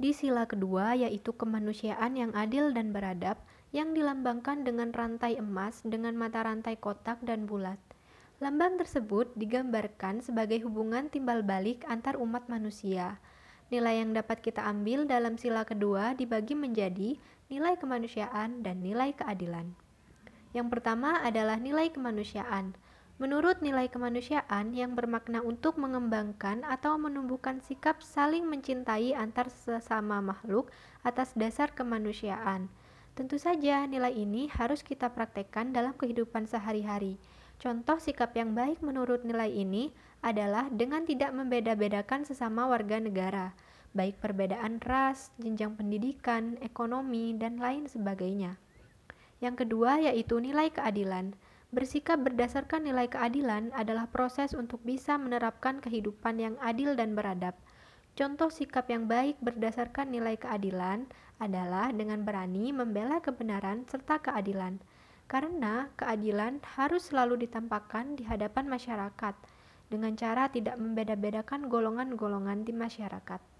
di sila kedua yaitu kemanusiaan yang adil dan beradab yang dilambangkan dengan rantai emas dengan mata rantai kotak dan bulat. Lambang tersebut digambarkan sebagai hubungan timbal balik antar umat manusia. Nilai yang dapat kita ambil dalam sila kedua dibagi menjadi nilai kemanusiaan dan nilai keadilan. Yang pertama adalah nilai kemanusiaan. Menurut nilai kemanusiaan yang bermakna untuk mengembangkan atau menumbuhkan sikap saling mencintai antar sesama makhluk atas dasar kemanusiaan. Tentu saja nilai ini harus kita praktekkan dalam kehidupan sehari-hari. Contoh sikap yang baik menurut nilai ini adalah dengan tidak membeda-bedakan sesama warga negara, baik perbedaan ras, jenjang pendidikan, ekonomi, dan lain sebagainya. Yang kedua yaitu nilai keadilan. Bersikap berdasarkan nilai keadilan adalah proses untuk bisa menerapkan kehidupan yang adil dan beradab. Contoh sikap yang baik berdasarkan nilai keadilan adalah dengan berani membela kebenaran serta keadilan, karena keadilan harus selalu ditampakkan di hadapan masyarakat dengan cara tidak membeda-bedakan golongan-golongan di masyarakat.